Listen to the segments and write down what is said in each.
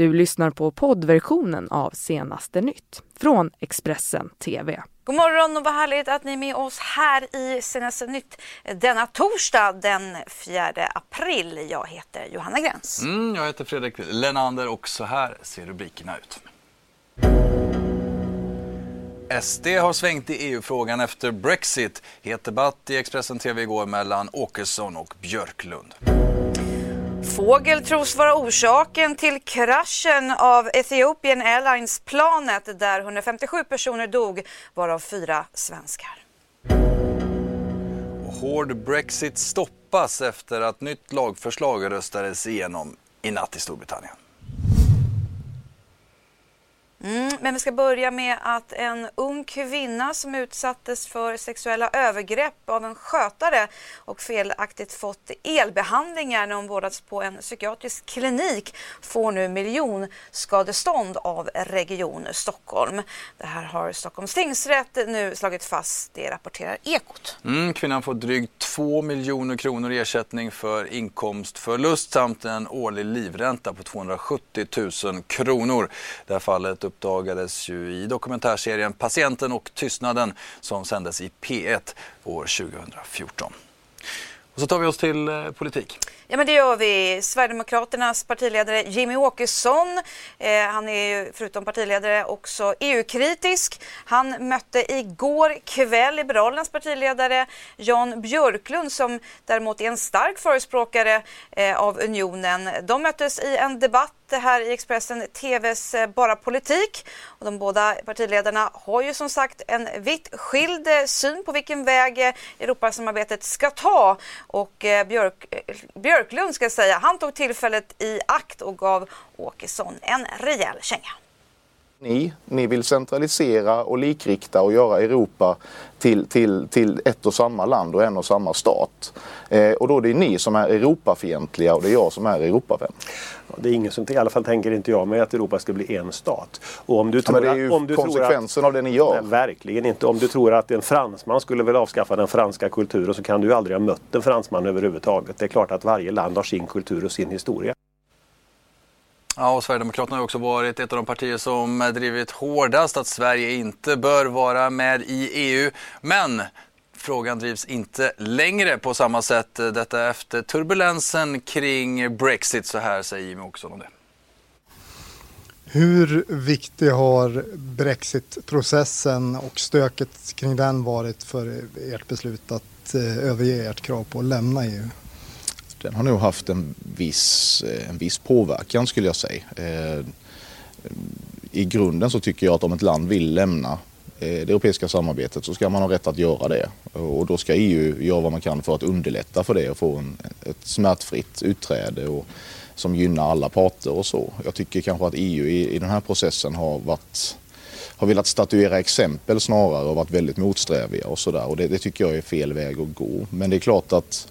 Du lyssnar på poddversionen av Senaste nytt från Expressen TV. God morgon och vad härligt att ni är med oss här i Senaste nytt denna torsdag den 4 april. Jag heter Johanna Gräns. Mm, jag heter Fredrik Lenander och så här ser rubrikerna ut. SD har svängt i EU-frågan efter Brexit. Het debatt i Expressen TV igår mellan Åkesson och Björklund. Fågel tros vara orsaken till kraschen av Ethiopian Airlines-planet där 157 personer dog, varav fyra svenskar. Hård Brexit stoppas efter att nytt lagförslag röstades igenom i natt i Storbritannien. Mm, men vi ska börja med att en ung kvinna som utsattes för sexuella övergrepp av en skötare och felaktigt fått elbehandlingar när hon vårdats på en psykiatrisk klinik får nu miljonskadestånd av Region Stockholm. Det här har Stockholms tingsrätt nu slagit fast, det rapporterar Ekot. Mm, kvinnan får drygt 2 miljoner kronor i ersättning för inkomstförlust samt en årlig livränta på 270 000 kronor. Det här fallet uppdagades ju i dokumentärserien Patienten och tystnaden som sändes i P1 år 2014. Och så tar vi oss till eh, politik. Ja men det gör vi. Sverigedemokraternas partiledare Jimmy Åkesson, eh, han är ju förutom partiledare också EU-kritisk. Han mötte igår kväll Liberalernas partiledare Jan Björklund som däremot är en stark förespråkare eh, av unionen. De möttes i en debatt här i Expressen TVs eh, Bara politik. Och de båda partiledarna har ju som sagt en vitt skild eh, syn på vilken väg eh, Europasamarbetet ska ta. Och Björk, Björklund ska säga, han tog tillfället i akt och gav Åkesson en rejäl känga. Ni, ni vill centralisera och likrikta och göra Europa till, till, till ett och samma land och en och samma stat. Eh, och då är det ni som är Europafientliga och det är jag som är Europavän. Det är ingen som, i alla fall tänker inte jag mig att Europa ska bli en stat. Och om du tror ja, men det är ju om du konsekvensen att, av det ni gör. Nej, verkligen inte. Om du tror att en fransman skulle vilja avskaffa den franska kulturen så kan du aldrig ha mött en fransman överhuvudtaget. Det är klart att varje land har sin kultur och sin historia. Ja, och Sverigedemokraterna har också varit ett av de partier som drivit hårdast att Sverige inte bör vara med i EU. Men frågan drivs inte längre på samma sätt. Detta efter turbulensen kring Brexit. Så här säger Jimmie Åkesson om det. Hur viktig har Brexitprocessen och stöket kring den varit för ert beslut att eh, överge ert krav på att lämna EU? Den har nog haft en viss, eh, en viss påverkan skulle jag säga. Eh, I grunden så tycker jag att om ett land vill lämna eh, det europeiska samarbetet så ska man ha rätt att göra det. Och då ska EU göra vad man kan för att underlätta för det och få en, ett smärtfritt utträde och, som gynnar alla parter och så. Jag tycker kanske att EU i, i den här processen har varit har velat statuera exempel snarare och varit väldigt motsträviga och sådär. Och det, det tycker jag är fel väg att gå. Men det är klart att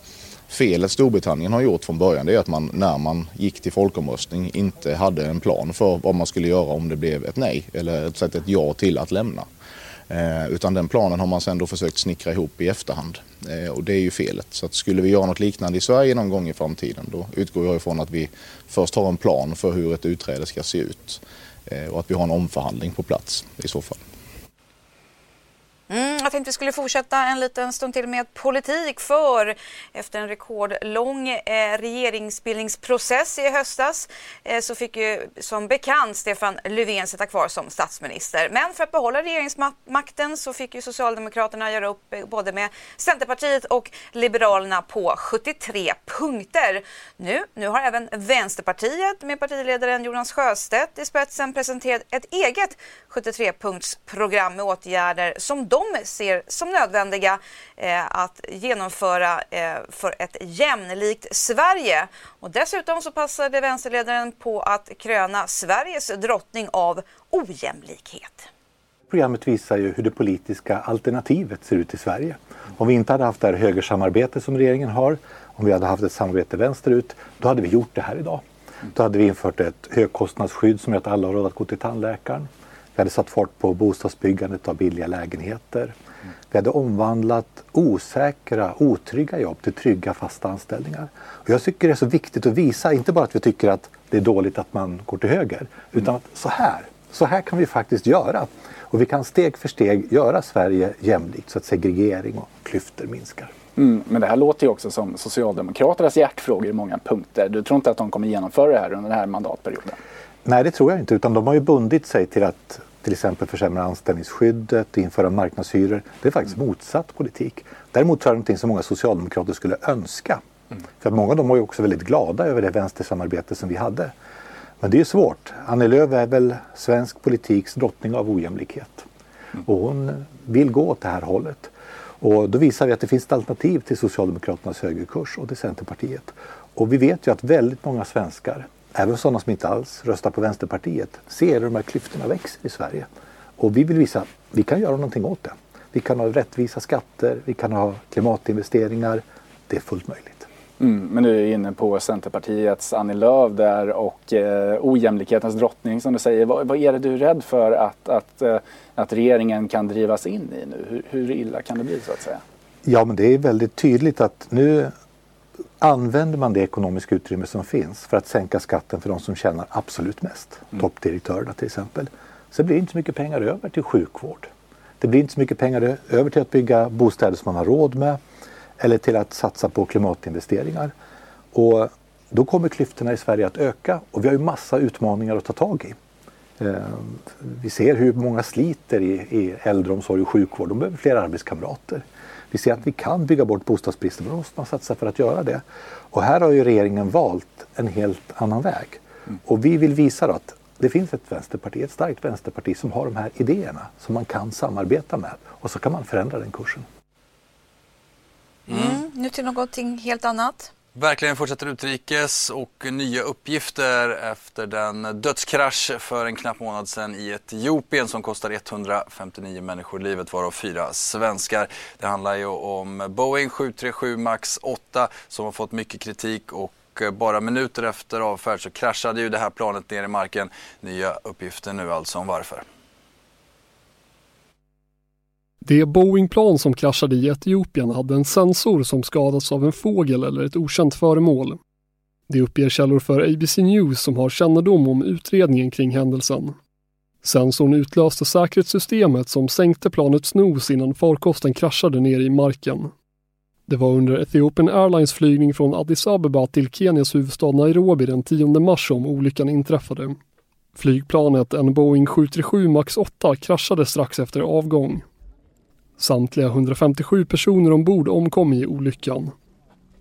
felet Storbritannien har gjort från början det är att man när man gick till folkomröstning inte hade en plan för vad man skulle göra om det blev ett nej eller ett, ett ja till att lämna. Eh, utan den planen har man sen då försökt snickra ihop i efterhand. Eh, och det är ju felet. Så att skulle vi göra något liknande i Sverige någon gång i framtiden då utgår jag ifrån att vi först har en plan för hur ett utträde ska se ut. Eh, och att vi har en omförhandling på plats i så fall. Mm, jag tänkte vi skulle fortsätta en liten stund till med politik för efter en rekordlång eh, regeringsbildningsprocess i höstas eh, så fick ju som bekant Stefan Löfven sitta kvar som statsminister. Men för att behålla regeringsmakten så fick ju Socialdemokraterna göra upp eh, både med Centerpartiet och Liberalerna på 73 punkter. Nu, nu har även Vänsterpartiet med partiledaren Jonas Sjöstedt i spetsen presenterat ett eget 73-punktsprogram med åtgärder som de de ser som nödvändiga eh, att genomföra eh, för ett jämlikt Sverige. Och dessutom så passade vänsterledaren på att kröna Sveriges drottning av ojämlikhet. Programmet visar ju hur det politiska alternativet ser ut i Sverige. Om vi inte hade haft det här högersamarbete som regeringen har, om vi hade haft ett samarbete vänsterut, då hade vi gjort det här idag. Då hade vi infört ett högkostnadsskydd som gör att alla har råd att gå till tandläkaren. Vi hade satt fart på bostadsbyggandet av billiga lägenheter. Vi hade omvandlat osäkra, otrygga jobb till trygga fasta anställningar. Och jag tycker det är så viktigt att visa, inte bara att vi tycker att det är dåligt att man går till höger, utan att så här, så här kan vi faktiskt göra. Och vi kan steg för steg göra Sverige jämlikt så att segregering och klyftor minskar. Mm, men det här låter ju också som Socialdemokraternas hjärtfrågor i många punkter. Du tror inte att de kommer genomföra det här under den här mandatperioden? Nej, det tror jag inte. Utan de har ju bundit sig till att till exempel försämra anställningsskyddet, införa marknadshyror. Det är faktiskt mm. motsatt politik. Däremot tror jag det någonting som många socialdemokrater skulle önska. Mm. För att många av dem var ju också väldigt glada över det vänstersamarbete som vi hade. Men det är svårt. Annie Lööf är väl svensk politiks drottning av ojämlikhet. Mm. Och hon vill gå åt det här hållet. Och då visar vi att det finns ett alternativ till Socialdemokraternas högerkurs och till Centerpartiet. Och vi vet ju att väldigt många svenskar, även sådana som inte alls röstar på Vänsterpartiet, ser hur de här klyftorna växer i Sverige. Och vi vill visa att vi kan göra någonting åt det. Vi kan ha rättvisa skatter, vi kan ha klimatinvesteringar. Det är fullt möjligt. Mm, men du är inne på Centerpartiets Annie Lööf där och eh, ojämlikhetens drottning som du säger. Vad, vad, är det du är rädd för att, att, eh, att regeringen kan drivas in i nu? Hur, hur illa kan det bli så att säga? Ja men det är väldigt tydligt att nu använder man det ekonomiska utrymme som finns för att sänka skatten för de som tjänar absolut mest. Mm. Toppdirektörerna till exempel. Så blir det inte så mycket pengar över till sjukvård. Det blir inte så mycket pengar över till att bygga bostäder som man har råd med eller till att satsa på klimatinvesteringar. Och då kommer klyftorna i Sverige att öka och vi har ju massa utmaningar att ta tag i. Eh, vi ser hur många sliter i, i äldreomsorg och sjukvård. De behöver fler arbetskamrater. Vi ser att vi kan bygga bort bostadsbristen, men då måste man satsa för att göra det. Och här har ju regeringen valt en helt annan väg. Och vi vill visa att det finns ett vänsterparti, ett starkt vänsterparti som har de här idéerna som man kan samarbeta med och så kan man förändra den kursen. Mm. Nu till någonting helt annat. Verkligen fortsätter utrikes och nya uppgifter efter den dödskrasch för en knapp månad sedan i Etiopien som kostar 159 människor livet varav fyra svenskar. Det handlar ju om Boeing 737 Max 8 som har fått mycket kritik och bara minuter efter avfärd så kraschade ju det här planet ner i marken. Nya uppgifter nu alltså om varför. Det Boeingplan som kraschade i Etiopien hade en sensor som skadats av en fågel eller ett okänt föremål. Det uppger källor för ABC News som har kännedom om utredningen kring händelsen. Sensorn utlöste säkerhetssystemet som sänkte planets nos innan farkosten kraschade ner i marken. Det var under Ethiopian Airlines flygning från Addis Abeba till Kenias huvudstad Nairobi den 10 mars som olyckan inträffade. Flygplanet, en Boeing 737 Max 8, kraschade strax efter avgång. Samtliga 157 personer ombord omkom i olyckan.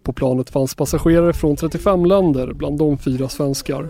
På planet fanns passagerare från 35 länder, bland dem fyra svenskar.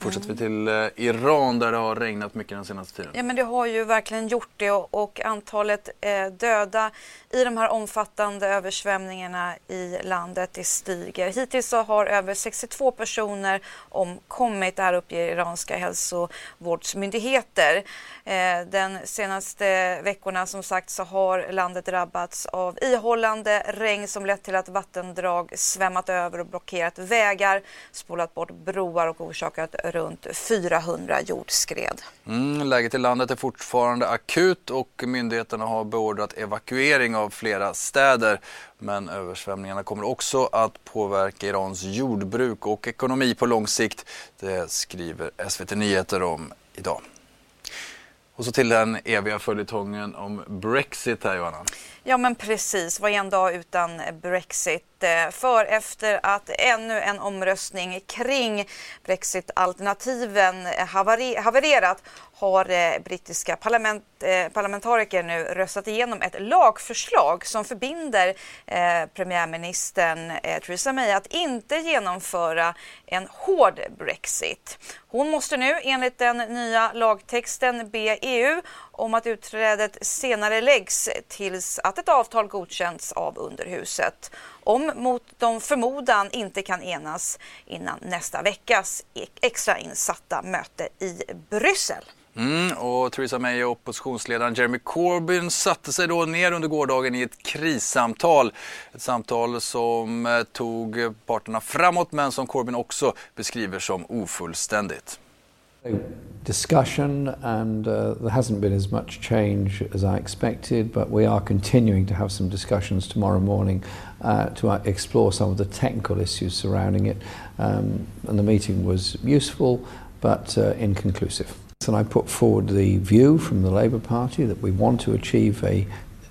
Fortsätter vi till eh, Iran där det har regnat mycket den senaste tiden. Ja men det har ju verkligen gjort det och, och antalet eh, döda i de här omfattande översvämningarna i landet det stiger. Hittills så har över 62 personer omkommit, det här uppger iranska hälsovårdsmyndigheter. Eh, den senaste veckorna som sagt så har landet drabbats av ihållande regn som lett till att vattendrag svämmat över och blockerat vägar, spolat bort broar och orsakat runt 400 jordskred. Mm, läget i landet är fortfarande akut och myndigheterna har beordrat evakuering av flera städer. Men översvämningarna kommer också att påverka Irans jordbruk och ekonomi på lång sikt. Det skriver SVT Nyheter om idag. Och så till den eviga följetongen om Brexit här Johanna. Ja men precis, vad är en dag utan Brexit? Eh, för efter att ännu en omröstning kring Brexit-alternativen eh, havererat har eh, brittiska parlament, eh, parlamentariker nu röstat igenom ett lagförslag som förbinder premiärministern Theresa May att inte genomföra en hård Brexit. Hon måste nu enligt den nya lagtexten be EU om att utträdet senare läggs tills att ett avtal godkänts av underhuset om mot de förmodan inte kan enas innan nästa veckas extrainsatta möte i Bryssel. Mm, och Theresa May och oppositionsledaren Jeremy Corbyn satte sig då ner under gårdagen i ett krissamtal. Ett samtal som eh, tog parterna framåt men som Corbyn också beskriver som ofullständigt. Discussion, and uh, there hasn't been as much change as I expected, but we are continuing to have some discussions tomorrow morning uh, to uh, explore some of the technical issues surrounding it. Um, and the meeting was useful but uh, inconclusive. And I put forward the view from the Labour Party that we want to achieve a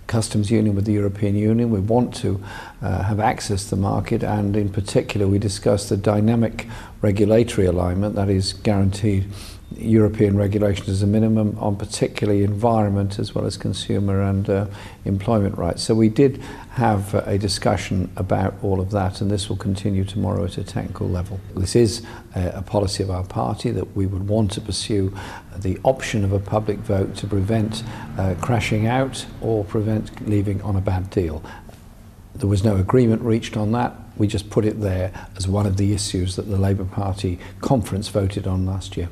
customs union with the European Union. We want to uh, have access to the market, and in particular, we discussed the dynamic regulatory alignment that is guaranteed European regulations as a minimum on particularly environment as well as consumer and uh, employment rights. So we did have a discussion about all of that and this will continue tomorrow at a technical level. This is uh, a policy of our party that we would want to pursue the option of a public vote to prevent uh, crashing out or prevent leaving on a bad deal. There was no agreement reached on that. We just put it there as one of the issues that the Labour Party conference voted on last year.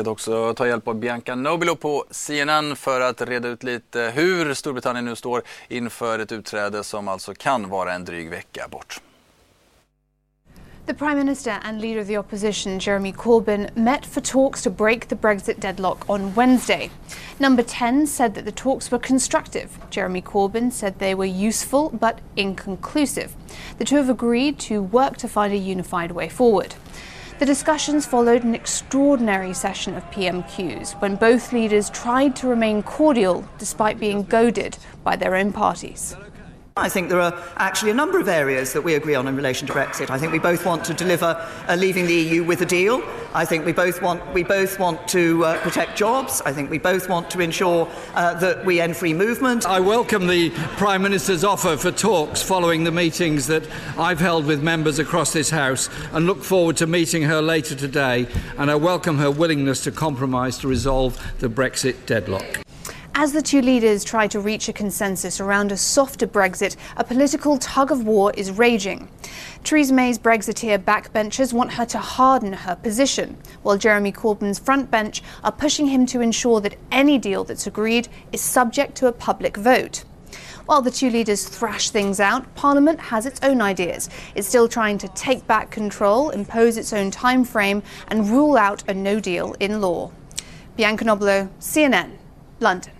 Vi ska också ta hjälp av Bianca Nobilo på CNN för att reda ut lite hur Storbritannien nu står inför ett utträde som alltså kan vara en dryg vecka bort. The Prime Minister and leader of the opposition, Jeremy Corbyn, met for talks to break the Brexit deadlock on Wednesday. Number 10 said that the talks were constructive. Jeremy Corbyn said they were useful but inconclusive. The two have agreed to work to find a unified way forward. The discussions followed an extraordinary session of PMQs when both leaders tried to remain cordial despite being goaded by their own parties. I think there are actually a number of areas that we agree on in relation to Brexit. I think we both want to deliver uh, leaving the EU with a deal. I think we both want we both want to uh, protect jobs. I think we both want to ensure uh, that we end free movement. I welcome the Prime Minister's offer for talks following the meetings that I've held with members across this House and look forward to meeting her later today. And I welcome her willingness to compromise to resolve the Brexit deadlock. As the two leaders try to reach a consensus around a softer Brexit, a political tug of war is raging. Theresa May's Brexiteer backbenchers want her to harden her position, while Jeremy Corbyn's frontbench are pushing him to ensure that any deal that's agreed is subject to a public vote. While the two leaders thrash things out, Parliament has its own ideas. It's still trying to take back control, impose its own time frame, and rule out a no deal in law. Bianca Noblo, CNN, London.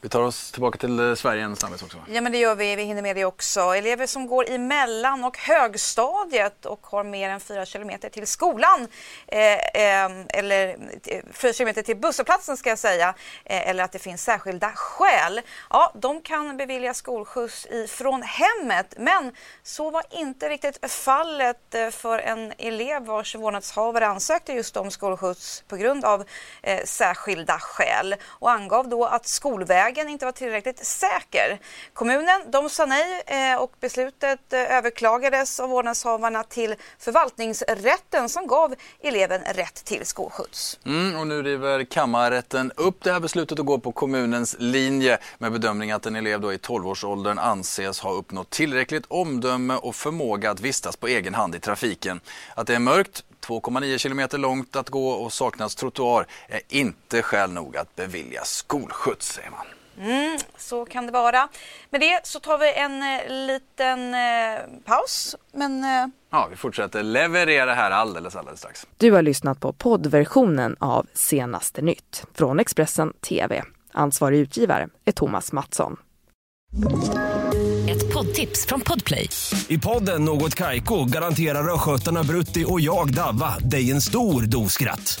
Vi tar oss tillbaka till eh, Sverige en snabbis också. Ja men det gör vi, vi hinner med det också. Elever som går i mellan och högstadiet och har mer än fyra kilometer till skolan eh, eh, eller eh, fyra kilometer till busshållplatsen ska jag säga eh, eller att det finns särskilda skäl. Ja, de kan bevilja skolskjuts ifrån hemmet men så var inte riktigt fallet eh, för en elev vars vårdnadshavare ansökte just om skolskjuts på grund av eh, särskilda skäl och angav då att skolvägen vägen inte var tillräckligt säker. Kommunen de sa nej eh, och beslutet eh, överklagades av vårdnadshavarna till förvaltningsrätten som gav eleven rätt till skolskjuts. Mm, och nu river kammarrätten upp det här beslutet och går på kommunens linje med bedömning att en elev då i 12-årsåldern anses ha uppnått tillräckligt omdöme och förmåga att vistas på egen hand i trafiken. Att det är mörkt 2,9 kilometer långt att gå och saknas trottoar är inte skäl nog att bevilja skolskjuts, säger man. Mm, så kan det vara. Med det så tar vi en eh, liten eh, paus. Men, eh... Ja, vi fortsätter leverera här alldeles, alldeles strax. Du har lyssnat på poddversionen av Senaste nytt från Expressen TV. Ansvarig utgivare är Thomas Mattsson. Ett poddtips från Podplay. I podden Något Kaiko garanterar östgötarna Brutti och jag, Davva, dig en stor dos skratt.